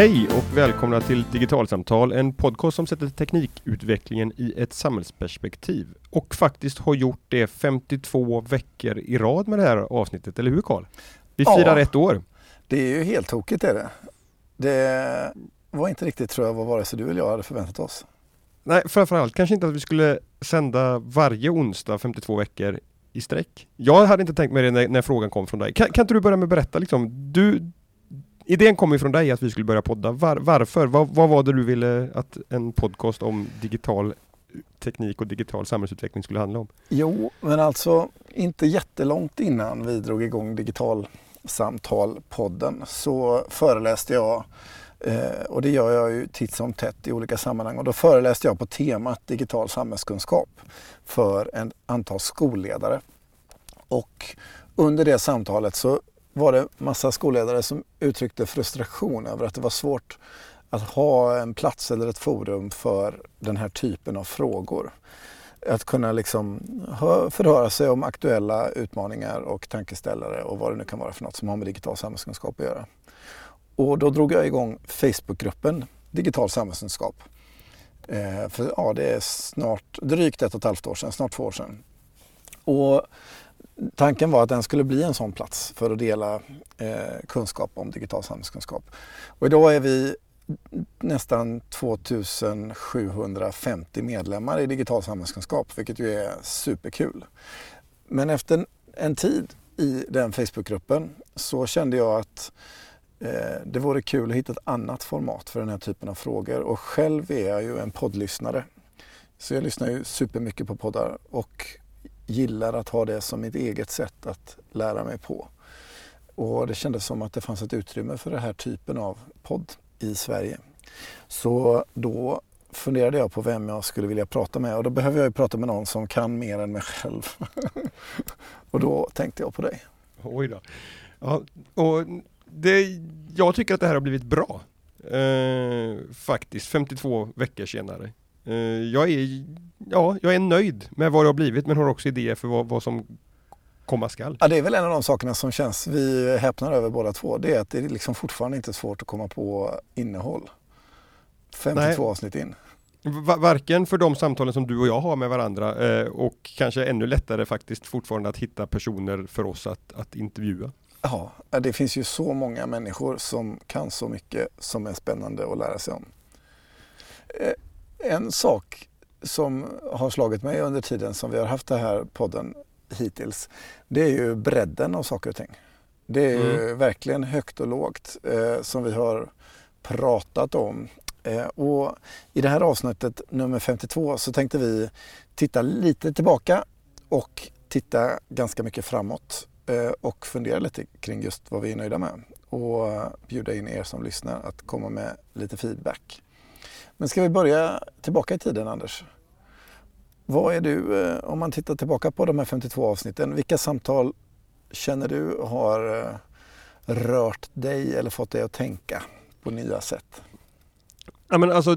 Hej och välkomna till Digitalsamtal, en podcast som sätter teknikutvecklingen i ett samhällsperspektiv och faktiskt har gjort det 52 veckor i rad med det här avsnittet, eller hur Karl? Vi firar Ja. ett år. Det är ju helt tokigt är det. Det var inte riktigt tror jag vad vare sig du eller jag hade förväntat oss. Nej, framförallt kanske inte att vi skulle sända varje onsdag 52 veckor i sträck. Jag hade inte tänkt mig det när, när frågan kom från dig. Kan, kan inte du börja med att berätta liksom, du, idén kom ju från dig att vi skulle börja podda. Var, varför? Vad, vad var det du ville att en podcast om digital teknik och digital samhällsutveckling skulle handla om? Jo, men alltså inte jättelångt innan vi drog igång Digital-samtal-podden så föreläste jag eh, och det gör jag ju titt som tätt i olika sammanhang och då föreläste jag på temat digital samhällskunskap för ett antal skolledare. Och under det samtalet så var det massa skolledare som uttryckte frustration över att det var svårt att ha en plats eller ett forum för den här typen av frågor. Att kunna liksom förhöra sig om aktuella utmaningar och tankeställare och vad det nu kan vara för något som har med digital samhällskunskap att göra. Och då drog jag igång Facebookgruppen Digital samhällskunskap. Eh, för ja, det är snart drygt ett och ett halvt år sedan, snart två år sedan. Och tanken var att den skulle bli en sån plats för att dela eh, kunskap om digital samhällskunskap. Och idag är vi nästan 2750 medlemmar i digital samhällskunskap, vilket ju är superkul. Men efter en tid i den Facebookgruppen så kände jag att eh, det vore kul att hitta ett annat format för den här typen av frågor och själv är jag ju en poddlyssnare. Så jag lyssnar ju supermycket på poddar och gillar att ha det som mitt eget sätt att lära mig på. Och det kändes som att det fanns ett utrymme för den här typen av podd i Sverige. Så då funderade jag på vem jag skulle vilja prata med och då behöver jag ju prata med någon som kan mer än mig själv. och då tänkte jag på dig. Oj då. Ja, och det, jag tycker att det här har blivit bra. Eh, faktiskt, 52 veckor senare. Eh, jag, är, ja, jag är nöjd med vad det har blivit men har också idéer för vad, vad som komma skall. Ja, det är väl en av de sakerna som känns, vi häpnar över båda två, det är att det är liksom fortfarande inte svårt att komma på innehåll. 52 Nej. avsnitt in. Va- Varken för de samtalen som du och jag har med varandra eh, och kanske ännu lättare faktiskt fortfarande att hitta personer för oss att, att intervjua. Ja, det finns ju så många människor som kan så mycket som är spännande att lära sig om. En sak som har slagit mig under tiden som vi har haft den här podden hittills, det är ju bredden av saker och ting. Det är ju verkligen högt och lågt eh, som vi har pratat om. Eh, och I det här avsnittet, nummer 52, så tänkte vi titta lite tillbaka och titta ganska mycket framåt eh, och fundera lite kring just vad vi är nöjda med och bjuda in er som lyssnar att komma med lite feedback. Men ska vi börja tillbaka i tiden Anders? Vad är du, eh, om man tittar tillbaka på de här 52 avsnitten, vilka samtal känner du har eh, rört dig eller fått dig att tänka på nya sätt? Ja, men alltså,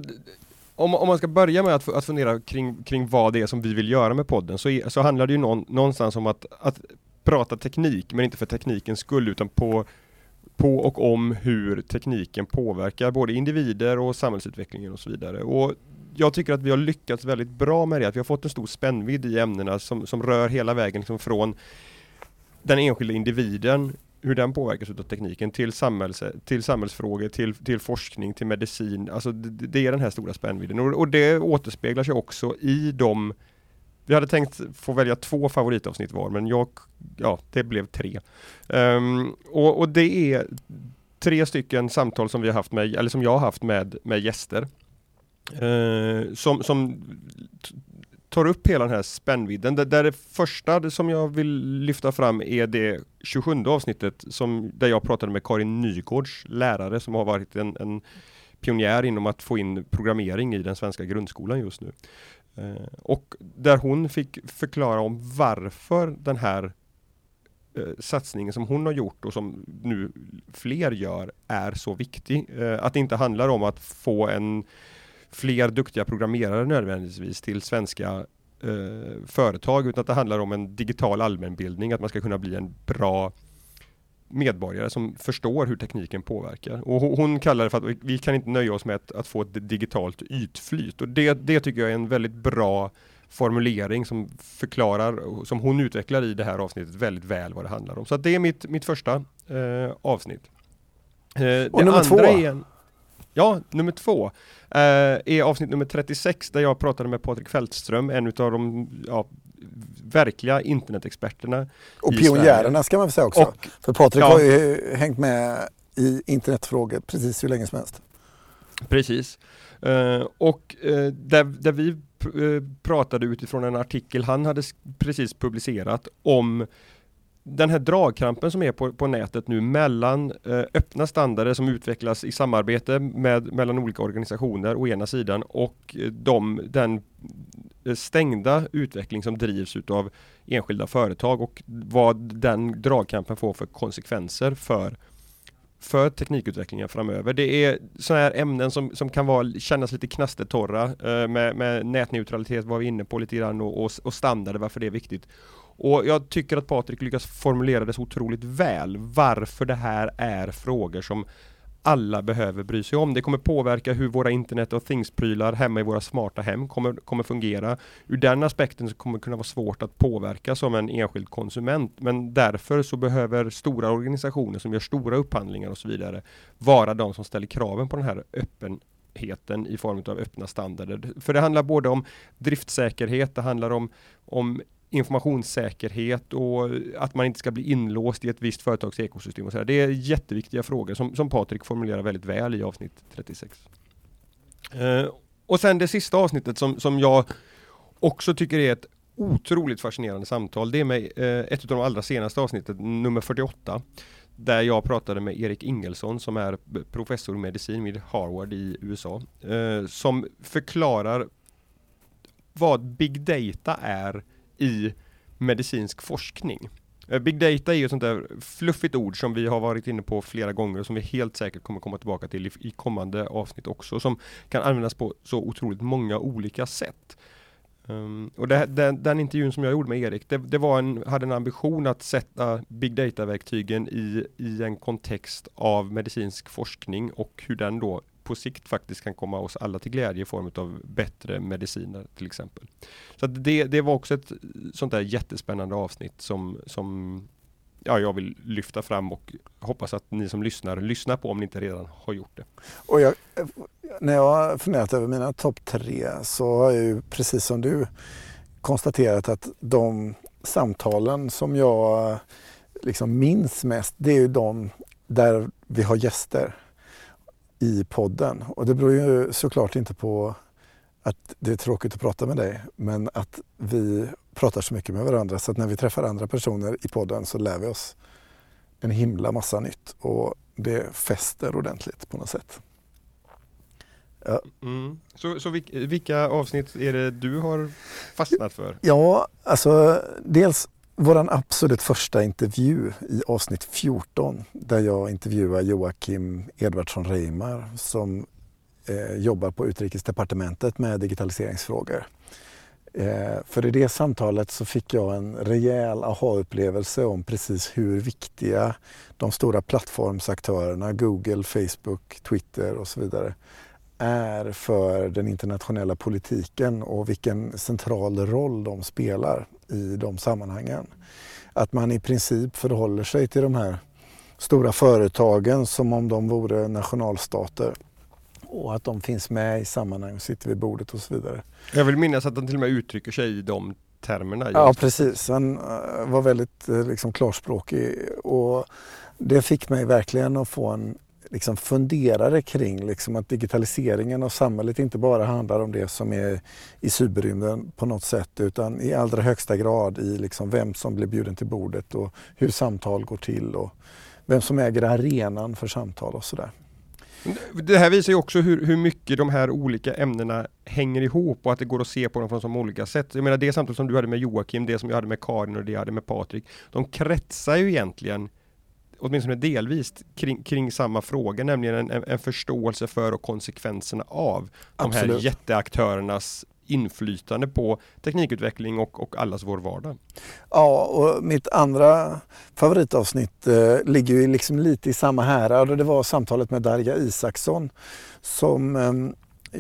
om, om man ska börja med att, att fundera kring, kring vad det är som vi vill göra med podden så, så handlar det ju någon, någonstans om att, att prata teknik men inte för teknikens skull utan på, på och om hur tekniken påverkar både individer och samhällsutvecklingen och så vidare. Och jag tycker att vi har lyckats väldigt bra med det, att vi har fått en stor spännvidd i ämnena som, som rör hela vägen liksom från den enskilda individen hur den påverkas av tekniken till, samhälls, till samhällsfrågor, till, till forskning, till medicin. Alltså det, det är den här stora spännvidden och, och det återspeglar sig också i de vi hade tänkt få välja två favoritavsnitt var men jag, ja det blev tre. Um, och, och det är tre stycken samtal som vi har haft med, eller som jag har haft med, med gäster. Uh, som, som tar upp hela den här spännvidden. Det, där det första som jag vill lyfta fram är det 27 avsnittet som, där jag pratade med Karin Nygårds, lärare som har varit en, en pionjär inom att få in programmering i den svenska grundskolan just nu. Eh, och där hon fick förklara om varför den här eh, satsningen som hon har gjort och som nu fler gör är så viktig. Eh, att det inte handlar om att få en fler duktiga programmerare nödvändigtvis till svenska eh, företag utan att det handlar om en digital allmänbildning, att man ska kunna bli en bra medborgare som förstår hur tekniken påverkar. Och hon kallar det för att vi kan inte nöja oss med att, att få ett digitalt ytflyt. Och det, det tycker jag är en väldigt bra formulering som förklarar, som hon utvecklar i det här avsnittet väldigt väl vad det handlar om. Så det är mitt, mitt första eh, avsnitt. Eh, och nummer två? En, ja, nummer två eh, är avsnitt nummer 36 där jag pratade med Patrik Fältström, en av de ja, verkliga internetexperterna. Och pionjärerna ska man säga också. Och, För Patrik ja, har ju hängt med i internetfrågor precis hur länge som helst. Precis. Uh, och uh, där, där vi uh, pratade utifrån en artikel han hade precis publicerat om den här dragkampen som är på, på nätet nu mellan eh, öppna standarder som utvecklas i samarbete med, mellan olika organisationer å ena sidan och de, den Eh, stängda utveckling som drivs utav enskilda företag och vad den dragkampen får för konsekvenser för för teknikutvecklingen framöver. Det är sådana här ämnen som, som kan vara, kännas lite knastertorra eh, med, med nätneutralitet var vi inne på lite grann och, och, och standarder, varför det är viktigt. Och jag tycker att Patrik lyckas formulera det så otroligt väl varför det här är frågor som alla behöver bry sig om. Det kommer påverka hur våra internet och things-prylar hemma i våra smarta hem kommer, kommer fungera. Ur den aspekten så kommer det kunna vara svårt att påverka som en enskild konsument. Men därför så behöver stora organisationer som gör stora upphandlingar och så vidare vara de som ställer kraven på den här öppenheten i form av öppna standarder. För det handlar både om driftsäkerhet, det handlar om, om informationssäkerhet och att man inte ska bli inlåst i ett visst företags ekosystem. Och så Det är jätteviktiga frågor som, som Patrik formulerar väldigt väl i avsnitt 36. Eh, och sen det sista avsnittet som, som jag också tycker är ett otroligt fascinerande samtal. Det är med eh, ett av de allra senaste avsnitten, nummer 48. Där jag pratade med Erik Ingelsson som är professor i medicin vid Harvard i USA. Eh, som förklarar vad big data är i medicinsk forskning. Eh, big data är ju ett sånt där fluffigt ord som vi har varit inne på flera gånger och som vi helt säkert kommer komma tillbaka till i, kommande avsnitt också som kan användas på så otroligt många olika sätt. Um, och det, den, den, intervjun som jag gjorde med Erik, det, det, var en, hade en ambition att sätta big data-verktygen i, i en kontext av medicinsk forskning och hur den då på sikt faktiskt kan komma oss alla till glädje i form av bättre mediciner till exempel. Så det, det var också ett sånt där jättespännande avsnitt som, som ja, jag vill lyfta fram och hoppas att ni som lyssnar lyssnar på om ni inte redan har gjort det. Och jag, när jag har funderat över mina topp tre så har jag ju precis som du konstaterat att de samtalen som jag liksom minns mest det är ju de där vi har gäster i podden. Och det beror ju såklart inte på att det är tråkigt att prata med dig, men att vi pratar så mycket med varandra så att när vi träffar andra personer i podden så lär vi oss en himla massa nytt och det fäster ordentligt på något sätt. Ja. Mm. Så, så vilka avsnitt är det du har fastnat för? Ja, alltså dels vår absolut första intervju i avsnitt 14 där jag intervjuar Joakim Edvardsson Reimar som eh, jobbar på Utrikesdepartementet med digitaliseringsfrågor. Eh, för i det samtalet så fick jag en rejäl aha-upplevelse om precis hur viktiga de stora plattformsaktörerna Google, Facebook, Twitter och så vidare är för den internationella politiken och vilken central roll de spelar i de sammanhangen. Att man i princip förhåller sig till de här stora företagen som om de vore nationalstater och att de finns med i sammanhang och sitter vid bordet och så vidare. Jag vill minnas att han till och med uttrycker sig i de termerna. Just. Ja precis, han eh, var väldigt eh, liksom, klarspråkig och det fick mig verkligen att få en liksom funderare kring liksom att digitaliseringen av samhället inte bara handlar om det som är i cyberrymden på något sätt utan i allra högsta grad i liksom vem som blir bjuden till bordet och hur samtal går till och vem som äger arenan för samtal och sådär. Det här visar ju också hur, hur mycket de här olika ämnena hänger ihop och att det går att se på dem från så olika sätt. Jag menar det samtal som du hade med Joakim, det som jag hade med Karin och det jag hade med Patrik. De kretsar ju egentligen åtminstone delvis kring, kring samma fråga, nämligen en, en, förståelse för och konsekvenserna av Absolut. de här jätteaktörernas inflytande på teknikutveckling och, och allas vår vardag. Ja, och mitt andra favoritavsnitt eh, ligger ju liksom lite i samma härad och det var samtalet med Darja Isaksson som eh,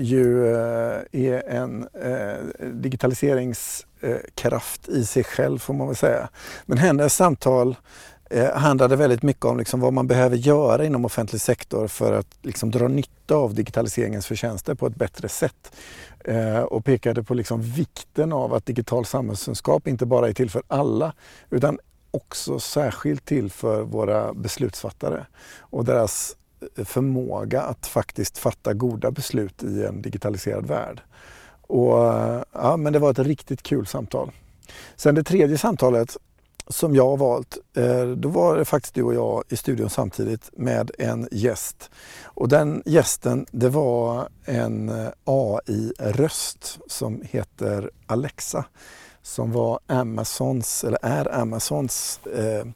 ju eh, är en eh, digitaliseringskraft i sig själv får man väl säga. Men hennes samtal eh, handlade väldigt mycket om liksom vad man behöver göra inom offentlig sektor för att liksom dra nytta av digitaliseringens förtjänster på ett bättre sätt. Eh, och pekade på liksom vikten av att digital samhällskunskap inte bara är till för alla utan också särskilt till för våra beslutsfattare och deras eh, förmåga att faktiskt fatta goda beslut i en digitaliserad värld. Och, eh, ja, men det var ett riktigt kul samtal. Sen det tredje samtalet som jag har valt, eh, då var det faktiskt du och jag i studion samtidigt med en gäst. Och den gästen, det var en eh, AI-röst som heter Alexa som var Amazons, eller är Amazons eh,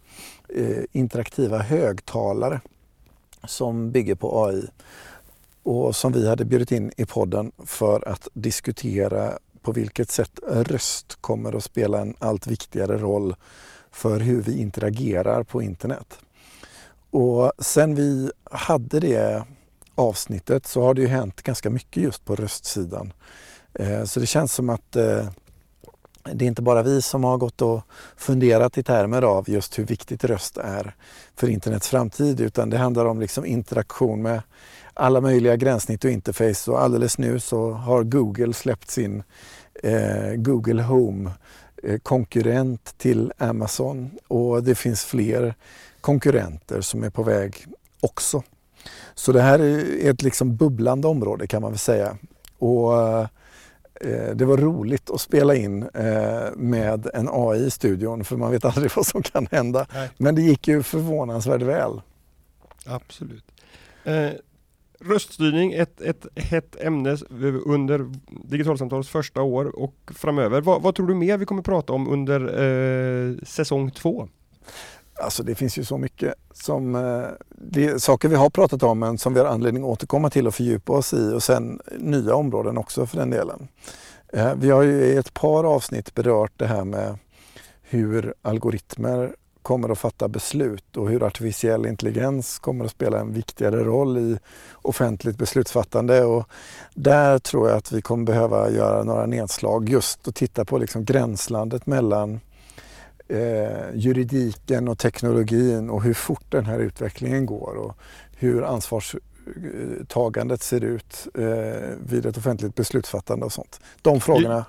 eh interaktiva högtalare som bygger på AI och som vi hade bjudit in i podden för att diskutera på vilket sätt röst kommer att spela en allt viktigare roll för hur vi interagerar på internet. Och sen vi hade det avsnittet så har det ju hänt ganska mycket just på röstsidan. Eh, så det känns som att eh, det är inte bara vi som har gått och funderat i termer av just hur viktigt röst är för internets framtid utan det handlar om liksom interaktion med alla möjliga gränssnitt och interface och alldeles nu så har Google släppt sin eh, Google Home konkurrent till Amazon och det finns fler konkurrenter som är på väg också. Så det här är ett liksom bubblande område kan man väl säga. Och eh, det var roligt att spela in eh, med en AI i studion för man vet aldrig vad som kan hända. Nej. Men det gick ju förvånansvärt väl. Absolut. Röststyrning, ett, ett hett ämne under Digitalsamtalets första år och framöver. Vad, vad, tror du mer vi kommer prata om under eh, säsong två? Alltså det finns ju så mycket som eh, det är saker vi har pratat om men som vi har anledning att återkomma till och fördjupa oss i och sen nya områden också för den delen. Eh, vi har ju i ett par avsnitt berört det här med hur algoritmer kommer att fatta beslut och hur artificiell intelligens kommer att spela en viktigare roll i offentligt beslutsfattande. Och där tror jag att vi kommer behöva göra några nedslag just och titta på liksom gränslandet mellan eh, juridiken och teknologin och hur fort den här utvecklingen går och hur ansvarstagandet ser ut eh, vid ett offentligt beslutsfattande och sånt. De frågorna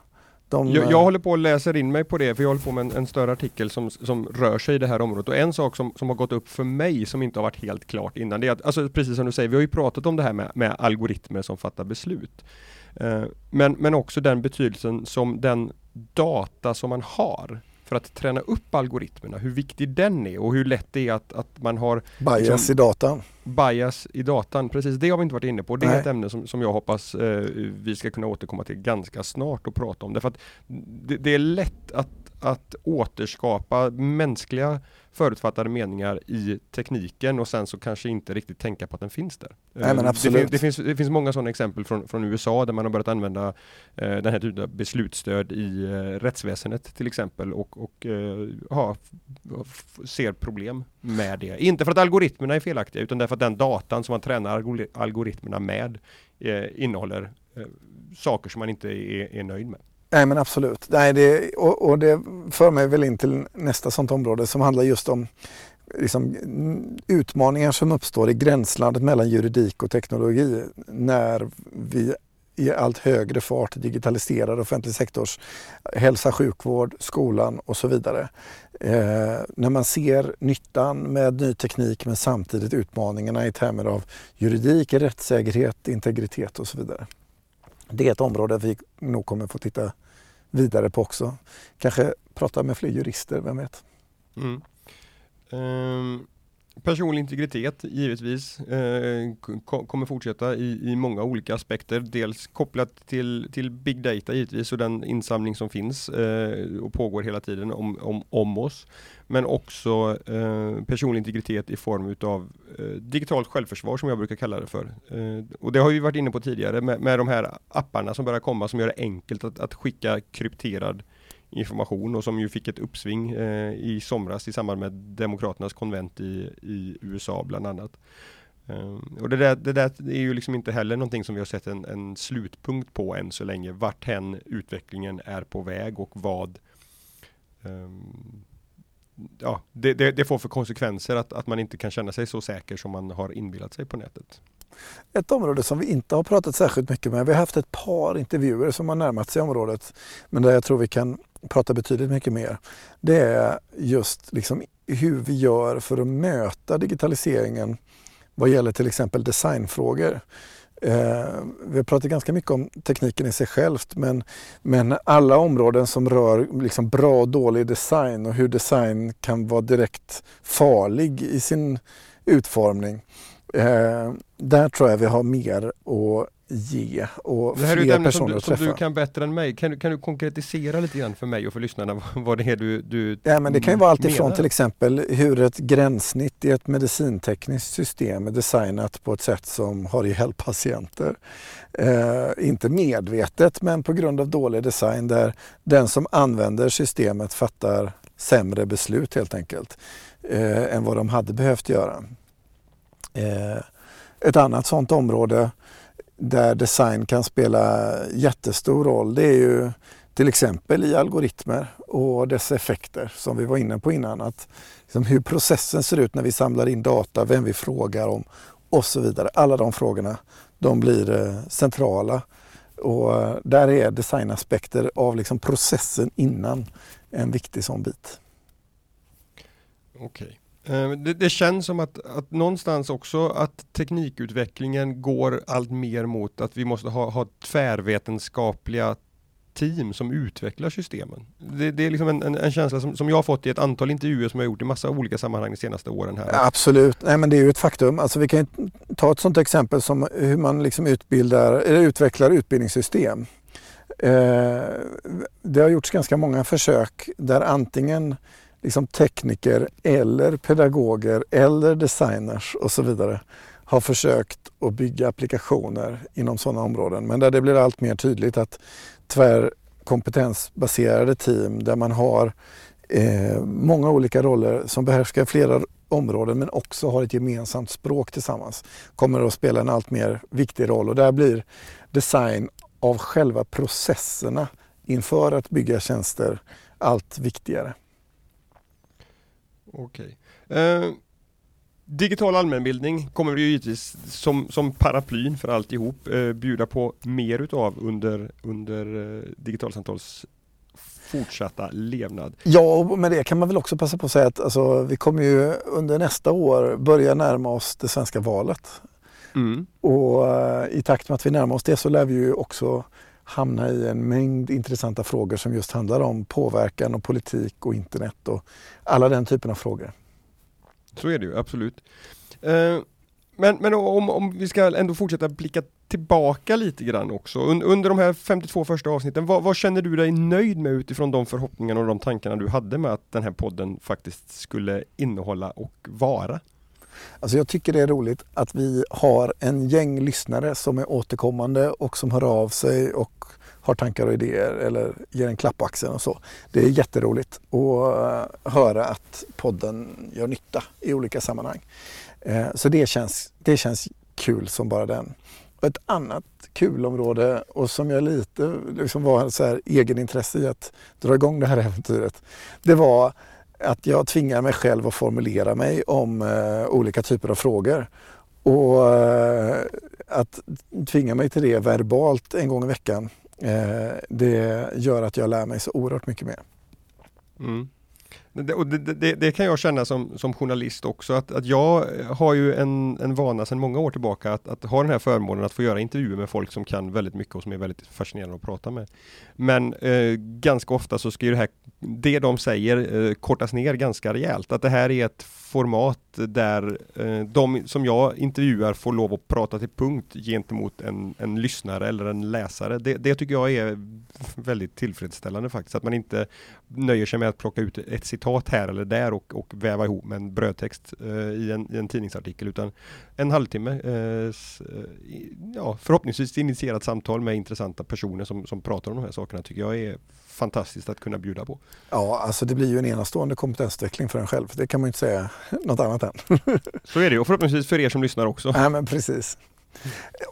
de, jag, jag, håller på att läsa in mig på det, för jag håller på med en, en, större artikel som, som rör sig i det här området. Och en sak som, som har gått upp för mig, som inte har varit helt klart innan, det är att, alltså precis som du säger, vi har ju pratat om det här med, med algoritmer som fattar beslut. Eh, men, men också den betydelsen som den data som man har för att träna upp algoritmerna, hur viktig den är och hur lätt det är att, att man har Bias liksom, i datan. Bias i datan, precis det har vi inte varit inne på. Det är Nej. ett ämne som, som jag hoppas eh, vi ska kunna återkomma till ganska snart och prata om. Därför att det, det är lätt att, att återskapa mänskliga förutfattade meningar i tekniken och sen så kanske inte riktigt tänka på att den finns där. Nej, men absolut. Det, det, finns, det finns många sådana exempel från, från USA där man har börjat använda eh, den här typen av beslutsstöd i eh, rättsväsendet till exempel och, och eh, ha, ser problem med det. Inte för att algoritmerna är felaktiga utan därför att den datan som man tränar algoritmerna med eh, innehåller eh, saker som man inte är, är nöjd med. Nej men absolut. Nej, det, och, och, det för mig väl in till nästa sånt område som handlar just om liksom, utmaningar som uppstår i gränslandet mellan juridik och teknologi när vi i allt högre fart digitaliserar offentlig sektors hälsa, sjukvård, skolan och så vidare. Eh, när man ser nyttan med ny teknik men samtidigt utmaningarna i termer av juridik, rättssäkerhet, integritet och så vidare det är ett område vi nog kommer få titta vidare på också. Kanske prata med fler jurister, vem vet? Mm. Um, Personlig integritet givetvis eh, kommer fortsätta i, i många olika aspekter. Dels kopplat till, till big data givetvis och den insamling som finns eh, och pågår hela tiden om, om, om oss. Men också eh, personlig integritet i form utav eh, digitalt självförsvar som jag brukar kalla det för. Eh, och det har vi varit inne på tidigare med, med de här apparna som börjar komma som gör det enkelt att, att skicka krypterad information och som ju fick ett uppsving eh, i somras i samband med Demokraternas konvent i, i USA bland annat. Eh, och det där, det där är ju liksom inte heller någonting som vi har sett en, en slutpunkt på än så länge. Vart hen utvecklingen är på väg och vad eh, ja, det, det, det, får för konsekvenser att, att man inte kan känna sig så säker som man har inbillat sig på nätet. Ett område som vi inte har pratat särskilt mycket med, vi har haft ett par intervjuer som har närmat sig området, men där jag tror vi kan prata betydligt mycket mer. Det är just liksom hur vi gör för att möta digitaliseringen vad gäller till exempel designfrågor. Eh, vi har pratat ganska mycket om tekniken i sig självt men, men alla områden som rör liksom bra och dålig design och hur design kan vara direkt farlig i sin utformning. Eh, där tror jag vi har mer att ge och det här fler är ett ämne som, du, som du kan bättre än mig. Kan, kan du konkretisera lite grann för mig och för lyssnarna vad det är du, du ja, men Det kan ju vara alltifrån till exempel hur ett gränssnitt i ett medicintekniskt system är designat på ett sätt som har ihjäl patienter. Eh, inte medvetet men på grund av dålig design där den som använder systemet fattar sämre beslut helt enkelt eh, än vad de hade behövt göra. Eh, ett annat sådant område där design kan spela jättestor roll det är ju till exempel i algoritmer och dess effekter som vi var inne på innan. Att liksom hur processen ser ut när vi samlar in data, vem vi frågar om och så vidare. Alla de frågorna de blir eh, centrala och eh, där är designaspekter av liksom processen innan en viktig sån bit. Okej. Ehm, det, det, känns som att, att någonstans också att teknikutvecklingen går allt mer mot att vi måste ha, ha tvärvetenskapliga team som utvecklar systemen. Det, det är liksom en, en, en, känsla som, som jag har fått i ett antal intervjuer som jag gjort i massa olika sammanhang de senaste åren. här. Absolut, Nej, men det är ju ett faktum. Alltså, vi kan ta ett sådant exempel som hur man liksom utbildar, eller utvecklar utbildningssystem. Eh, det har gjorts ganska många försök där antingen liksom tekniker eller pedagoger eller designers och så vidare har försökt att bygga applikationer inom sådana områden. Men där det blir allt mer tydligt att tvärkompetensbaserade team där man har eh, många olika roller som behärskar flera områden men också har ett gemensamt språk tillsammans kommer att spela en allt mer viktig roll och där blir design av själva processerna inför att bygga tjänster allt viktigare. Okej. Eh, digital allmänbildning kommer vi givetvis som, som paraplyn för alltihop eh, bjuda på mer utav under, under eh, digitalsamtals fortsatta levnad. Ja, och med det kan man väl också passa på att säga att alltså, vi kommer ju under nästa år börja närma oss det svenska valet. Mm. Och uh, i takt med att vi närmar oss det så lär vi ju också hamna i en mängd intressanta frågor som just handlar om påverkan och politik och internet och alla den typen av frågor. Så är det ju, absolut. Eh, men, men om, om vi ska ändå fortsätta blicka tillbaka lite grann också. under de här 52 första avsnitten, vad, vad, känner du dig nöjd med utifrån de förhoppningarna och de tankarna du hade med att den här podden faktiskt skulle innehålla och vara? Alltså jag tycker det är roligt att vi har en gäng lyssnare som är återkommande och som hör av sig och har tankar och idéer eller ger en klapp på axeln och så. Det är jätteroligt att eh, höra att podden gör nytta i olika sammanhang. Eh, så det känns, det känns kul som bara den. Och ett annat kulområde och som jag lite liksom var så här egenintresse i att dra igång det här äventyret. Det var att jag tvingar mig själv att formulera mig om eh, olika typer av frågor. Och eh, att tvinga mig till det verbalt en gång i veckan, eh, det gör att jag lär mig så oerhört mycket mer. Mm. Det, och det, det, det, kan jag känna som, som journalist också, att, att jag har ju en, en vana sedan många år tillbaka att, att ha den här förmånen att få göra intervjuer med folk som kan väldigt mycket och som är väldigt fascinerande att prata med. Men eh, ganska ofta så ska ju det här, det de säger eh, kortas ner ganska rejält. Att det här är ett format där eh, de som jag intervjuar får lov att prata till punkt gentemot en, en lyssnare eller en läsare. Det, det tycker jag är väldigt tillfredsställande faktiskt. Att man inte nöjer sig med att plocka ut ett citat här eller där och, och väva ihop med en brödtext eh, i, en, i en tidningsartikel utan en halvtimme eh, s, eh, ja, förhoppningsvis initierat samtal med intressanta personer som, som pratar om de här sakerna tycker jag är fantastiskt att kunna bjuda på. Ja, alltså det blir ju en enastående kompetensutveckling för en själv. Det kan man ju inte säga något annat än. Så är det och förhoppningsvis för er som lyssnar också. Nej, men precis.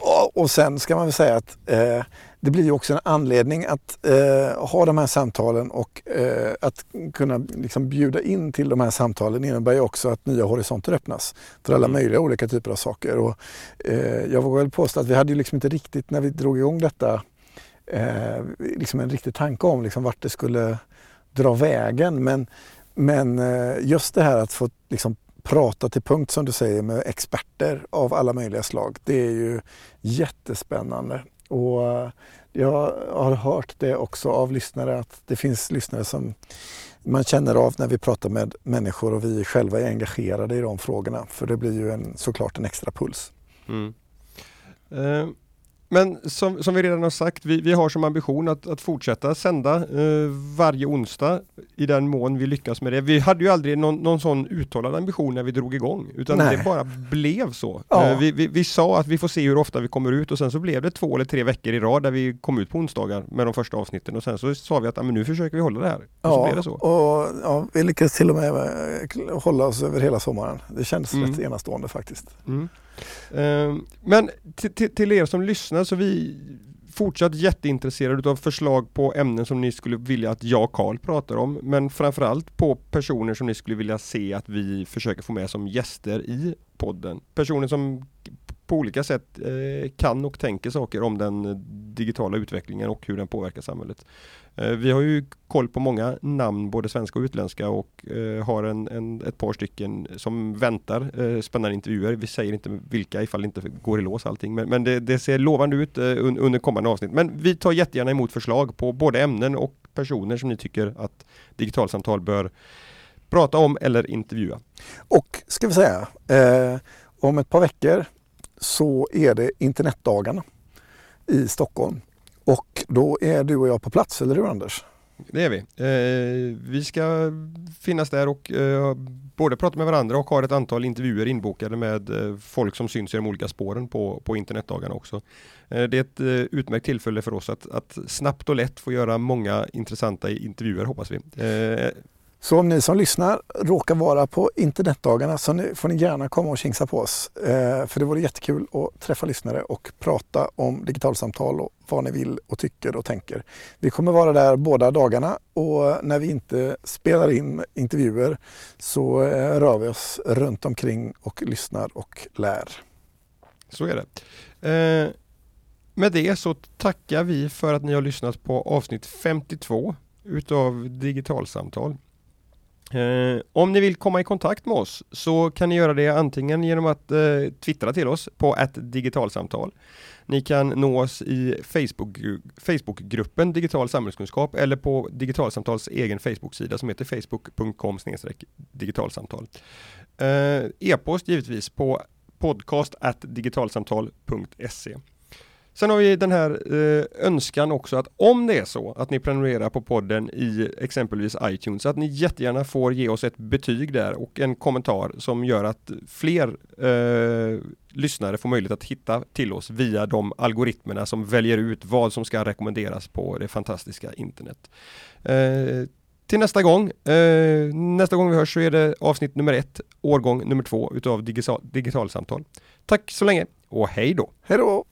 Och, och sen ska man väl säga att eh, det blir ju också en anledning att eh, ha de här samtalen och eh, att kunna liksom bjuda in till de här samtalen innebär ju också att nya horisonter öppnas för alla mm. möjliga olika typer av saker. Och, eh, jag vågar väl påstå att vi hade ju liksom inte riktigt när vi drog igång detta eh, liksom en riktig tanke om liksom vart det skulle dra vägen. Men, men eh, just det här att få liksom prata till punkt som du säger med experter av alla möjliga slag. Det är ju jättespännande. Och eh, jag har hört det också av lyssnare att det finns lyssnare som man känner av när vi pratar med människor och vi själva är engagerade i de frågorna. För det blir ju en, såklart en extra puls. Mm. Eh, men som, som vi redan har sagt, vi, vi har som ambition att, att fortsätta sända eh, varje onsdag i den mån vi lyckas med det. Vi hade ju aldrig någon, någon sån uttalad ambition när vi drog igång, utan Nej. det bara blev så. Ja. Eh, vi, vi, vi, sa att vi får se hur ofta vi kommer ut och sen så blev det två eller tre veckor i rad där vi kom ut på onsdagar med de första avsnitten och sen så sa vi att men nu försöker vi hålla det här. Och ja, så blev det så. Och, ja, vi lyckades till och med eh, hålla oss över hela sommaren. Det kändes mm. rätt enastående faktiskt. Mm. Ehm, men till er som lyssnar så vi fortsatt jätteintresserade av förslag på ämnen som ni skulle vilja att jag och Karl pratar om. Men framförallt på personer som ni skulle vilja se att vi försöker få med som gäster i podden. Personer som på olika sätt eh, kan och tänker saker om den digitala utvecklingen och hur den påverkar samhället. Eh, vi har ju koll på många namn, både svenska och utländska och eh, har en, en, ett par stycken som väntar eh, spännande intervjuer. Vi säger inte vilka ifall det inte går i lås allting, men, men det, det, ser lovande ut under kommande avsnitt. Men vi tar jättegärna emot förslag på både ämnen och personer som ni tycker att digitalsamtal bör prata om eller intervjua. Och ska vi säga, eh, om ett par veckor så är det internetdagarna i Stockholm. Och då är du och jag på plats, eller hur Anders? Det är vi. Eh, vi ska finnas där och eh, både prata med varandra och har ett antal intervjuer inbokade med eh, folk som syns i de olika spåren på, på internetdagarna också. Eh, det är ett eh, utmärkt tillfälle för oss att, att, snabbt och lätt få göra många intressanta intervjuer hoppas vi. Eh, så om ni som lyssnar råkar vara på internetdagarna så får ni gärna komma och kingsa på oss. Eh, för det vore jättekul att träffa lyssnare och prata om digitalsamtal och vad ni vill och tycker och tänker. Vi kommer vara där båda dagarna och när vi inte spelar in intervjuer så eh, rör vi oss runt omkring och lyssnar och lär. Så är det. Eh, med det så tackar vi för att ni har lyssnat på avsnitt 52 utav Digitalsamtal. Eh, om ni vill komma i kontakt med oss så kan ni göra det antingen genom att eh, twittra till oss på ett digitalsamtal. Ni kan nå oss i Facebook, Facebookgruppen Digital samhällskunskap eller på Digitalsamtals egen Facebooksida som heter facebook.com digitalsamtal. Eh, E-post givetvis på podcast digitalsamtal.se. Sen har vi den här eh, önskan också att om det är så att ni prenumererar på podden i exempelvis iTunes, att ni jättegärna får ge oss ett betyg där och en kommentar som gör att fler eh, lyssnare får möjlighet att hitta till oss via de algoritmerna som väljer ut vad som ska rekommenderas på det fantastiska internet. Eh, till nästa gång. Eh, nästa gång vi hörs så är det avsnitt nummer ett, årgång nummer två utav digital, digitalsamtal. Tack så länge och hej då! Hej då!